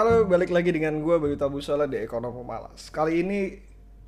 Halo, balik lagi dengan gue Bayu Tabusala di Ekonomi Malas. Kali ini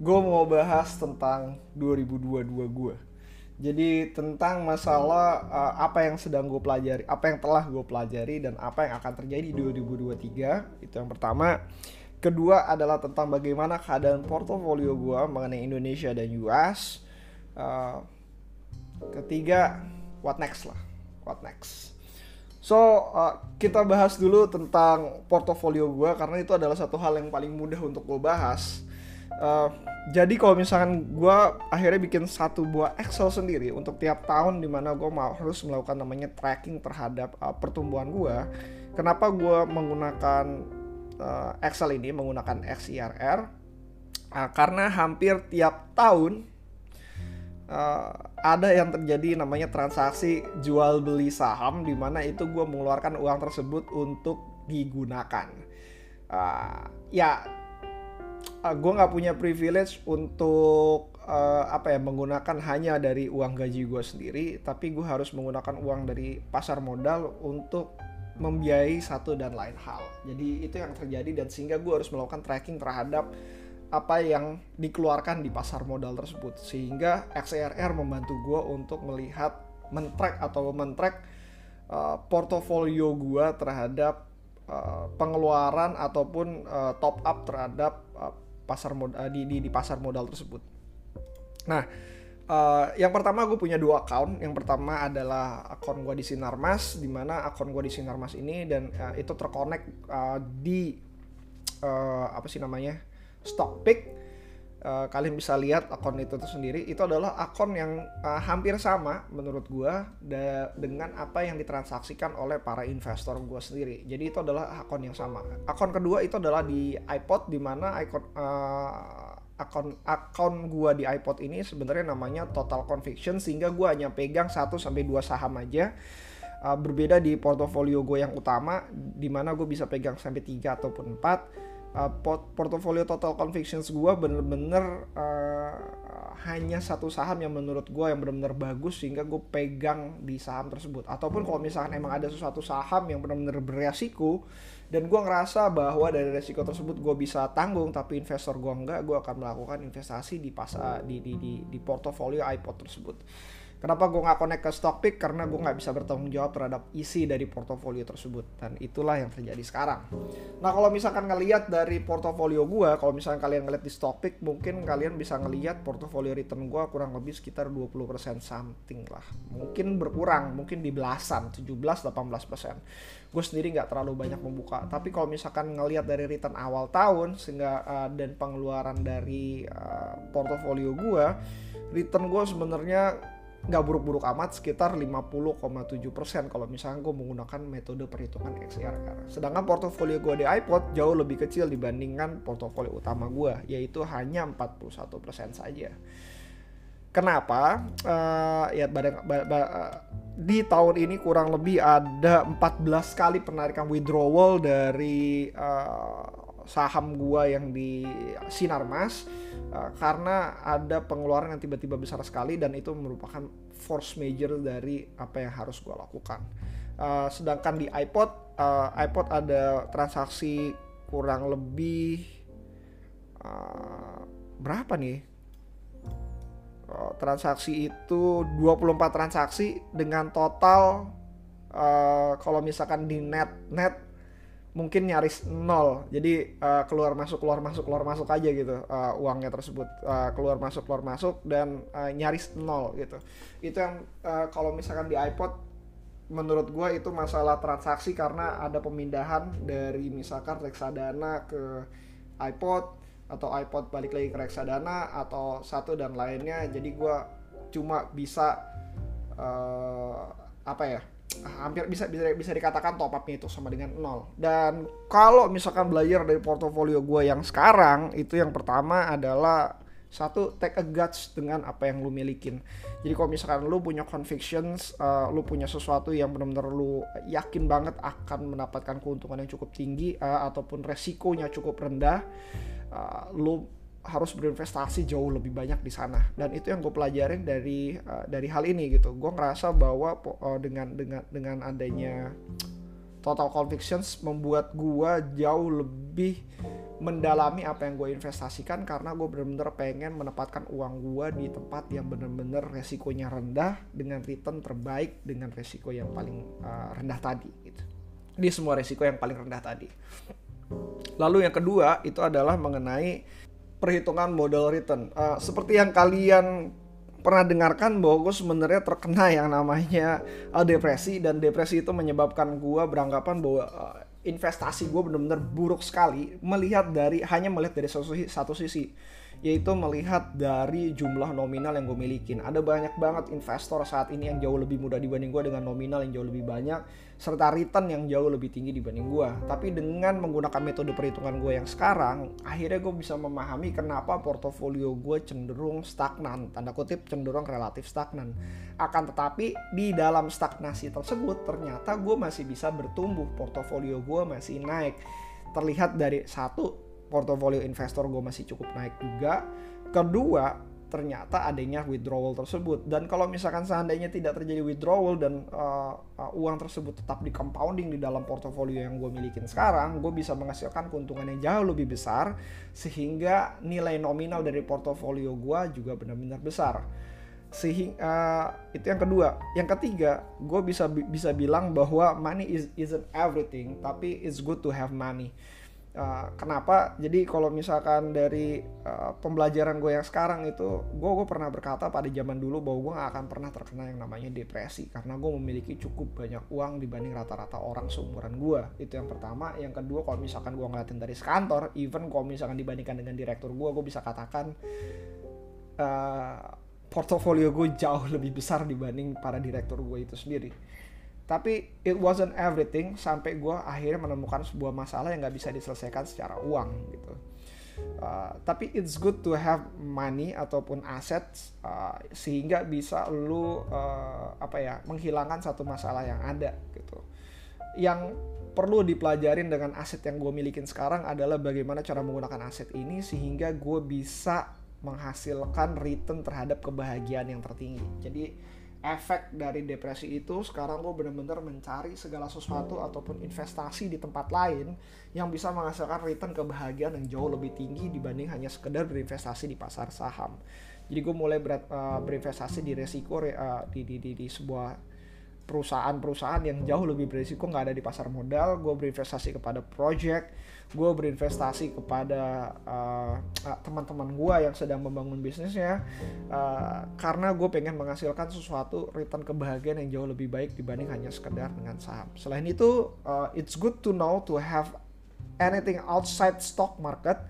gue mau bahas tentang 2022 gue. Jadi tentang masalah uh, apa yang sedang gue pelajari, apa yang telah gue pelajari dan apa yang akan terjadi di 2023. Itu yang pertama. Kedua adalah tentang bagaimana keadaan portofolio gue mengenai Indonesia dan US. Uh, ketiga, what next lah, what next. So uh, kita bahas dulu tentang portofolio gue karena itu adalah satu hal yang paling mudah untuk gue bahas. Uh, jadi kalau misalkan gue akhirnya bikin satu buah Excel sendiri untuk tiap tahun di mana gue mau harus melakukan namanya tracking terhadap uh, pertumbuhan gue. Kenapa gue menggunakan uh, Excel ini menggunakan XIRR? Uh, karena hampir tiap tahun uh, ada yang terjadi namanya transaksi jual beli saham di mana itu gue mengeluarkan uang tersebut untuk digunakan. Uh, ya, uh, gue nggak punya privilege untuk uh, apa ya menggunakan hanya dari uang gaji gue sendiri, tapi gue harus menggunakan uang dari pasar modal untuk membiayai satu dan lain hal. Jadi itu yang terjadi dan sehingga gue harus melakukan tracking terhadap apa yang dikeluarkan di pasar modal tersebut sehingga XRR membantu gue untuk melihat mentrack atau mentrack uh, portofolio gue terhadap uh, pengeluaran ataupun uh, top up terhadap uh, pasar modal di, di di pasar modal tersebut. Nah, uh, yang pertama gue punya dua account. Yang pertama adalah akun gue di Sinarmas, di mana akun gue di Sinarmas ini dan uh, itu terkonek uh, di uh, apa sih namanya? Stockpick uh, kalian bisa lihat akun itu tuh sendiri. Itu adalah akun yang uh, hampir sama menurut gua dengan apa yang ditransaksikan oleh para investor gua sendiri. Jadi itu adalah akun yang sama. Akun kedua itu adalah di iPod di mana ikon uh, akun akun gua di iPod ini sebenarnya namanya Total Conviction sehingga gua hanya pegang 1 sampai 2 saham aja. Uh, berbeda di portofolio gue yang utama di mana gue bisa pegang sampai 3 ataupun 4 uh, port portofolio total convictions gue bener-bener uh, hanya satu saham yang menurut gue yang benar-benar bagus sehingga gue pegang di saham tersebut. Ataupun kalau misalkan emang ada sesuatu saham yang benar-benar beresiko dan gue ngerasa bahwa dari resiko tersebut gue bisa tanggung tapi investor gue enggak gue akan melakukan investasi di pasar di di di, di portofolio iPod tersebut Kenapa gue nggak connect ke Stockpick? Karena gue nggak bisa bertanggung jawab terhadap isi dari portofolio tersebut dan itulah yang terjadi sekarang. Nah kalau misalkan ngelihat dari portofolio gue, kalau misalkan kalian ngeliat di Stockpick, mungkin kalian bisa ngelihat portofolio return gue kurang lebih sekitar 20% something lah. Mungkin berkurang, mungkin di belasan, 17-18%. Gue sendiri nggak terlalu banyak membuka. Tapi kalau misalkan ngelihat dari return awal tahun sehingga uh, dan pengeluaran dari uh, portofolio gue, return gue sebenarnya nggak buruk-buruk amat sekitar 50,7% kalau misalnya gue menggunakan metode perhitungan XRR. Sedangkan portofolio gue di iPod jauh lebih kecil dibandingkan portofolio utama gue yaitu hanya 41% saja. Kenapa? Uh, ya badang, ba, ba, uh, di tahun ini kurang lebih ada 14 kali penarikan withdrawal dari uh, saham gua yang di Sinarmas uh, karena ada pengeluaran yang tiba-tiba besar sekali dan itu merupakan force major dari apa yang harus gua lakukan. Uh, sedangkan di iPod, uh, iPod ada transaksi kurang lebih uh, berapa nih? transaksi itu 24 transaksi dengan total uh, kalau misalkan di net net mungkin nyaris nol. Jadi uh, keluar masuk keluar masuk keluar masuk aja gitu uh, uangnya tersebut. Uh, keluar masuk keluar masuk dan uh, nyaris nol gitu. Itu yang uh, kalau misalkan di iPod menurut gue itu masalah transaksi karena ada pemindahan dari misalkan reksadana ke iPod atau iPod balik lagi ke reksadana atau satu dan lainnya. Jadi gue cuma bisa uh, apa ya hampir bisa bisa bisa dikatakan top upnya itu sama dengan nol. Dan kalau misalkan belajar dari portofolio gue yang sekarang itu yang pertama adalah satu take a guts dengan apa yang lu milikin. Jadi kalau misalkan lu punya convictions uh, lu punya sesuatu yang benar-benar lu yakin banget akan mendapatkan keuntungan yang cukup tinggi uh, ataupun resikonya cukup rendah uh, lu harus berinvestasi jauh lebih banyak di sana dan itu yang gue pelajarin dari uh, dari hal ini gitu gue ngerasa bahwa uh, dengan dengan dengan adanya Total Convictions membuat gue jauh lebih mendalami apa yang gue investasikan karena gue bener-bener pengen menempatkan uang gue di tempat yang bener-bener resikonya rendah dengan return terbaik dengan resiko yang paling uh, rendah tadi gitu. Di semua resiko yang paling rendah tadi. Lalu yang kedua itu adalah mengenai perhitungan modal return. Uh, seperti yang kalian pernah dengarkan bahwa gue sebenarnya terkena yang namanya uh, depresi dan depresi itu menyebabkan gue beranggapan bahwa uh, investasi gue benar-benar buruk sekali melihat dari hanya melihat dari satu, satu sisi yaitu melihat dari jumlah nominal yang gue milikin. Ada banyak banget investor saat ini yang jauh lebih mudah dibanding gue dengan nominal yang jauh lebih banyak serta return yang jauh lebih tinggi dibanding gue. Tapi dengan menggunakan metode perhitungan gue yang sekarang, akhirnya gue bisa memahami kenapa portofolio gue cenderung stagnan, tanda kutip cenderung relatif stagnan. Akan tetapi di dalam stagnasi tersebut ternyata gue masih bisa bertumbuh, portofolio gue masih naik. Terlihat dari satu portofolio investor gue masih cukup naik juga. Kedua, ternyata adanya withdrawal tersebut. Dan kalau misalkan seandainya tidak terjadi withdrawal dan uh, uh, uang tersebut tetap di compounding di dalam portofolio yang gue milikin sekarang, gue bisa menghasilkan keuntungan yang jauh lebih besar sehingga nilai nominal dari portofolio gue juga benar-benar besar. Sehingga uh, itu yang kedua. Yang ketiga, gue bisa bisa bilang bahwa money is isn't everything, tapi it's good to have money Uh, kenapa? Jadi kalau misalkan dari uh, pembelajaran gue yang sekarang itu, gue gue pernah berkata pada zaman dulu bahwa gue gak akan pernah terkena yang namanya depresi karena gue memiliki cukup banyak uang dibanding rata-rata orang seumuran gue. Itu yang pertama. Yang kedua, kalau misalkan gue ngeliatin dari kantor, even kalau misalkan dibandingkan dengan direktur gue, gue bisa katakan uh, portofolio gue jauh lebih besar dibanding para direktur gue itu sendiri tapi it wasn't everything sampai gue akhirnya menemukan sebuah masalah yang nggak bisa diselesaikan secara uang gitu. Uh, tapi it's good to have money ataupun assets uh, sehingga bisa lu uh, apa ya menghilangkan satu masalah yang ada gitu. Yang perlu dipelajarin dengan aset yang gue milikin sekarang adalah bagaimana cara menggunakan aset ini sehingga gue bisa menghasilkan return terhadap kebahagiaan yang tertinggi. Jadi efek dari depresi itu sekarang gue bener-bener mencari segala sesuatu ataupun investasi di tempat lain yang bisa menghasilkan return kebahagiaan yang jauh lebih tinggi dibanding hanya sekedar berinvestasi di pasar saham. Jadi gue mulai ber, uh, berinvestasi di resiko uh, di, di, di, di sebuah perusahaan-perusahaan yang jauh lebih berisiko nggak ada di pasar modal. Gue berinvestasi kepada project gue berinvestasi kepada uh, teman-teman gue yang sedang membangun bisnisnya uh, karena gue pengen menghasilkan sesuatu return kebahagiaan yang jauh lebih baik dibanding hanya sekedar dengan saham. Selain itu, uh, it's good to know to have anything outside stock market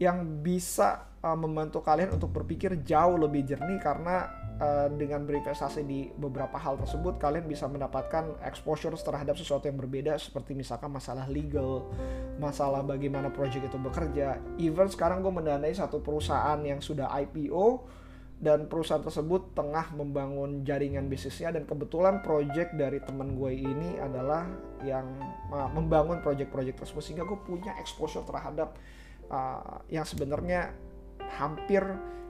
yang bisa membantu kalian untuk berpikir jauh lebih jernih karena uh, dengan berinvestasi di beberapa hal tersebut kalian bisa mendapatkan exposure terhadap sesuatu yang berbeda seperti misalkan masalah legal, masalah bagaimana project itu bekerja. Even sekarang gue mendanai satu perusahaan yang sudah IPO dan perusahaan tersebut tengah membangun jaringan bisnisnya dan kebetulan project dari teman gue ini adalah yang uh, membangun project-project tersebut sehingga gue punya exposure terhadap uh, yang sebenarnya hampir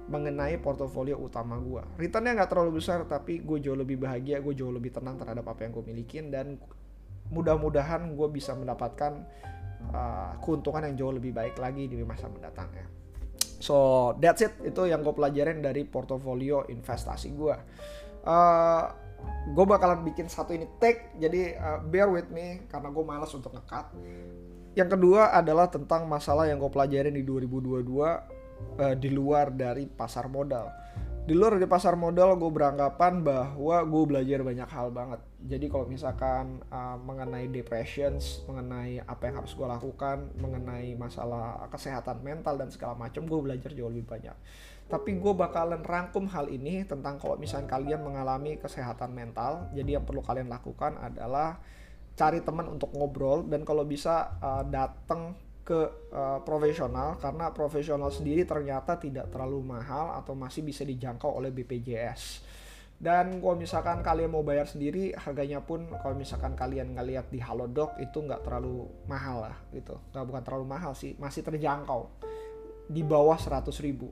mengenai portofolio utama gue. Returnnya nggak terlalu besar, tapi gue jauh lebih bahagia, gue jauh lebih tenang terhadap apa yang gue milikin dan mudah-mudahan gue bisa mendapatkan uh, keuntungan yang jauh lebih baik lagi di masa mendatang ya. So that's it, itu yang gue pelajarin dari portofolio investasi gue. Uh, gue bakalan bikin satu ini take, jadi uh, bear with me karena gue malas untuk ngekat. Yang kedua adalah tentang masalah yang gue pelajarin di 2022 uh, di luar dari pasar modal. Di luar dari pasar modal gue beranggapan bahwa gue belajar banyak hal banget. Jadi kalau misalkan uh, mengenai depressions, mengenai apa yang harus gue lakukan, mengenai masalah kesehatan mental dan segala macam, gue belajar jauh lebih banyak. Tapi gue bakalan rangkum hal ini tentang kalau misalkan kalian mengalami kesehatan mental. Jadi yang perlu kalian lakukan adalah cari teman untuk ngobrol dan kalau bisa uh, datang ke uh, profesional karena profesional sendiri ternyata tidak terlalu mahal atau masih bisa dijangkau oleh BPJS. Dan kalau misalkan kalian mau bayar sendiri, harganya pun kalau misalkan kalian ngeliat di Halodoc itu nggak terlalu mahal lah gitu. Nggak bukan terlalu mahal sih, masih terjangkau di bawah 100 ribu.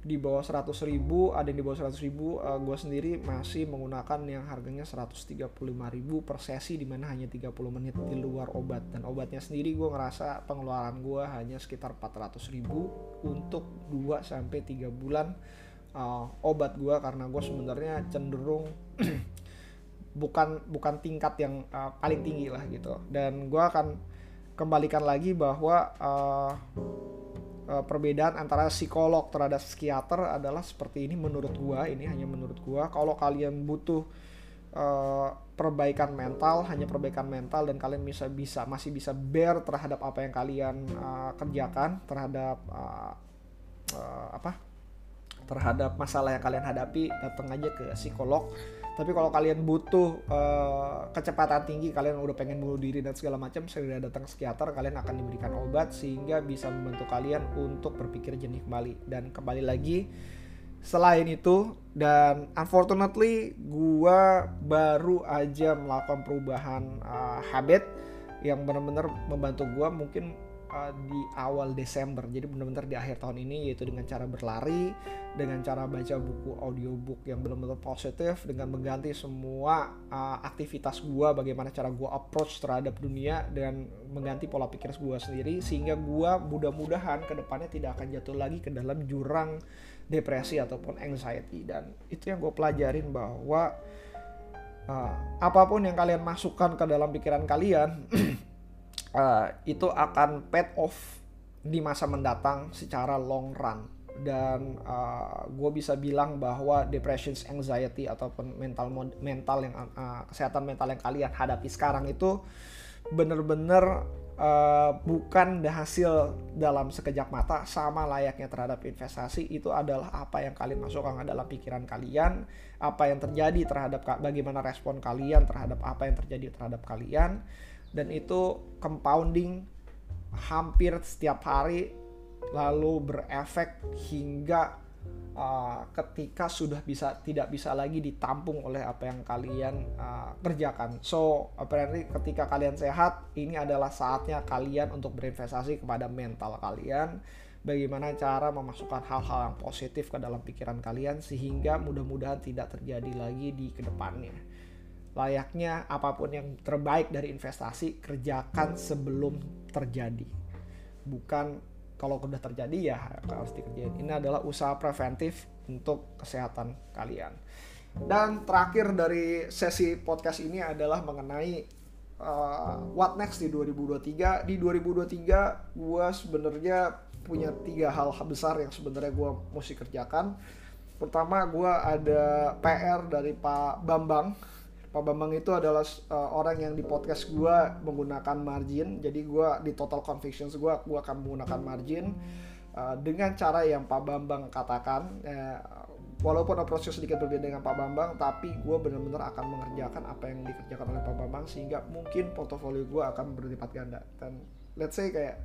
Di bawah 100 ribu ada yang di bawah 100 ribu uh, gue sendiri masih menggunakan yang harganya 135 ribu per sesi di mana hanya 30 menit di luar obat. Dan obatnya sendiri gue ngerasa pengeluaran gue hanya sekitar 400 ribu untuk 2 sampai 3 bulan uh, obat gue karena gue sebenarnya cenderung bukan bukan tingkat yang uh, paling tinggi lah gitu. Dan gue akan kembalikan lagi bahwa uh, perbedaan antara psikolog terhadap psikiater adalah seperti ini menurut gua ini hanya menurut gua. Kalau kalian butuh uh, perbaikan mental hanya perbaikan mental dan kalian bisa bisa masih bisa bear terhadap apa yang kalian uh, kerjakan terhadap uh, uh, apa? Terhadap masalah yang kalian hadapi datang aja ke psikolog tapi kalau kalian butuh uh, kecepatan tinggi kalian udah pengen bunuh diri dan segala macam segera datang psikiater. Kalian akan diberikan obat sehingga bisa membantu kalian untuk berpikir jernih kembali. Dan kembali lagi selain itu dan unfortunately gua baru aja melakukan perubahan uh, habit yang benar-benar membantu gua. Mungkin uh, di awal Desember. Jadi benar-benar di akhir tahun ini yaitu dengan cara berlari, dengan cara baca buku audiobook yang benar-benar positif dengan mengganti semua uh, aktivitas gua bagaimana cara gua approach terhadap dunia dan mengganti pola pikir gua sendiri sehingga gua mudah-mudahan ke depannya tidak akan jatuh lagi ke dalam jurang depresi ataupun anxiety dan itu yang gue pelajarin bahwa uh, apa pun yang kalian masukkan ke dalam pikiran kalian uh, itu akan paid off di masa mendatang secara long run. Dan uh, gue bisa bilang bahwa depression, anxiety ataupun mental mental yang uh, kesehatan mental yang kalian hadapi sekarang itu bener-bener uh, bukan hasil dalam sekejap mata sama layaknya terhadap investasi itu adalah apa yang kalian masukkan dalam pikiran kalian apa yang terjadi terhadap bagaimana respon kalian terhadap apa yang terjadi terhadap kalian dan itu compounding hampir setiap hari lalu berefek hingga uh, ketika sudah bisa tidak bisa lagi ditampung oleh apa yang kalian uh, kerjakan. So apparently ketika kalian sehat ini adalah saatnya kalian untuk berinvestasi kepada mental kalian. Bagaimana cara memasukkan hal-hal yang positif ke dalam pikiran kalian sehingga mudah-mudahan tidak terjadi lagi di ke depannya layaknya apa pun yang terbaik dari investasi kerjakan sebelum terjadi. Bukan kalau sudah terjadi ya harus dikerjain. Ini adalah usaha preventif untuk kesehatan kalian. Dan terakhir dari sesi podcast ini adalah mengenai uh, what next di 2023 di 2023 gue sebenarnya punya tiga hal besar yang sebenarnya gue mesti kerjakan. Pertama gue ada PR dari Pak Bambang Pak Bambang itu adalah uh, orang yang di podcast gue menggunakan margin. Jadi gue di total convictions gue gue akan menggunakan margin uh, dengan cara yang Pak Bambang katakan. Uh, walaupun approach sedikit berbeda dengan Pak Bambang tapi gue benar-benar akan mengerjakan apa yang dikerjakan oleh Pak Bambang sehingga mungkin portofolio gue akan berlipat ganda. Dan let's say kayak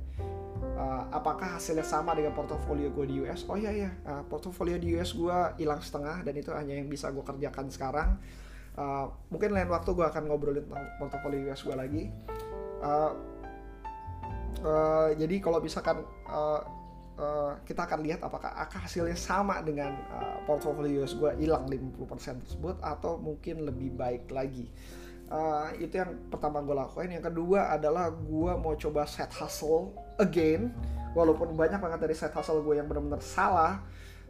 uh, apakah hasilnya sama dengan portofolio gue di US oh iya iya. Uh, portofolio di US gue hilang setengah dan itu hanya yang bisa gue kerjakan sekarang uh, mungkin lain waktu gue akan ngobrolin tentang portofolio US gue lagi. Uh, uh, jadi kalau misalkan uh, uh, kita akan lihat apakah hasilnya sama dengan uh, portofolio US gue hilang 50% tersebut atau mungkin lebih baik lagi. Uh, itu yang pertama gue lakuin. Yang kedua adalah gue mau coba set hustle again. Walaupun banyak banget dari set hustle gue yang benar-benar salah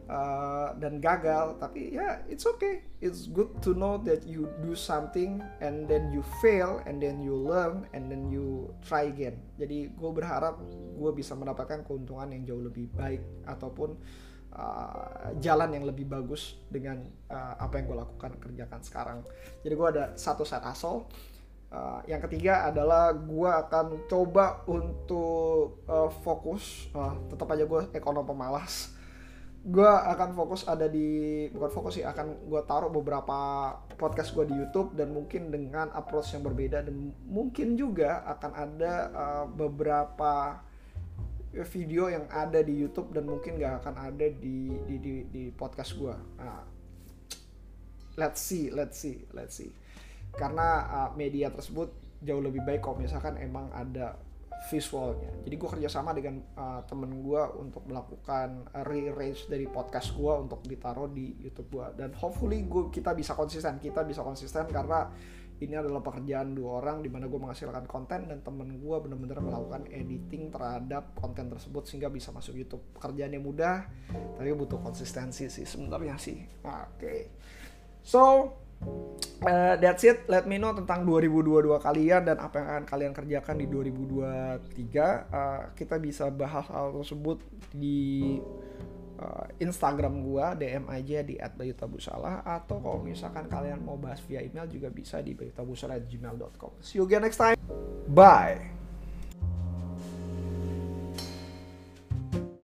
uh, dan gagal tapi ya yeah, it's okay. It's good to know that you do something and then you fail and then you learn and then you try again. Jadi gue berharap gue bisa mendapatkan keuntungan yang jauh lebih baik ataupun uh, jalan yang lebih bagus dengan uh, apa yang gue lakukan kerjakan sekarang. Jadi gue ada satu set asal Uh, yang ketiga adalah gue akan coba untuk uh, fokus, uh, tetap aja gue ekonom pemalas, gue akan fokus ada di bukan fokus sih akan gue taruh beberapa podcast gue di YouTube dan mungkin dengan approach yang berbeda dan mungkin juga akan ada uh, beberapa video yang ada di YouTube dan mungkin gak akan ada di di di, di podcast gue. Nah, let's see, let's see, let's see. Karena uh, media tersebut jauh lebih baik kalau misalkan emang ada visualnya. Jadi gue kerjasama dengan uh, temen gue untuk melakukan uh, re-range dari podcast gue untuk ditaruh di YouTube gue. Dan hopefully gue kita bisa konsisten, kita bisa konsisten karena ini adalah pekerjaan dua orang di mana gue menghasilkan konten dan temen gue benar-benar melakukan editing terhadap konten tersebut sehingga bisa masuk YouTube. Pekerjaannya mudah, tapi butuh konsistensi sih sebenarnya sih. Oke, okay. so uh, that's it. Let me know tentang 2022 kalian dan apa yang akan kalian kerjakan di 2023. Uh, kita bisa bahas hal tersebut di uh, Instagram gua DM aja di @bayutabusala atau kalau misalkan kalian mau bahas via email juga bisa di bayutabusala@gmail.com. See you again next time. Bye.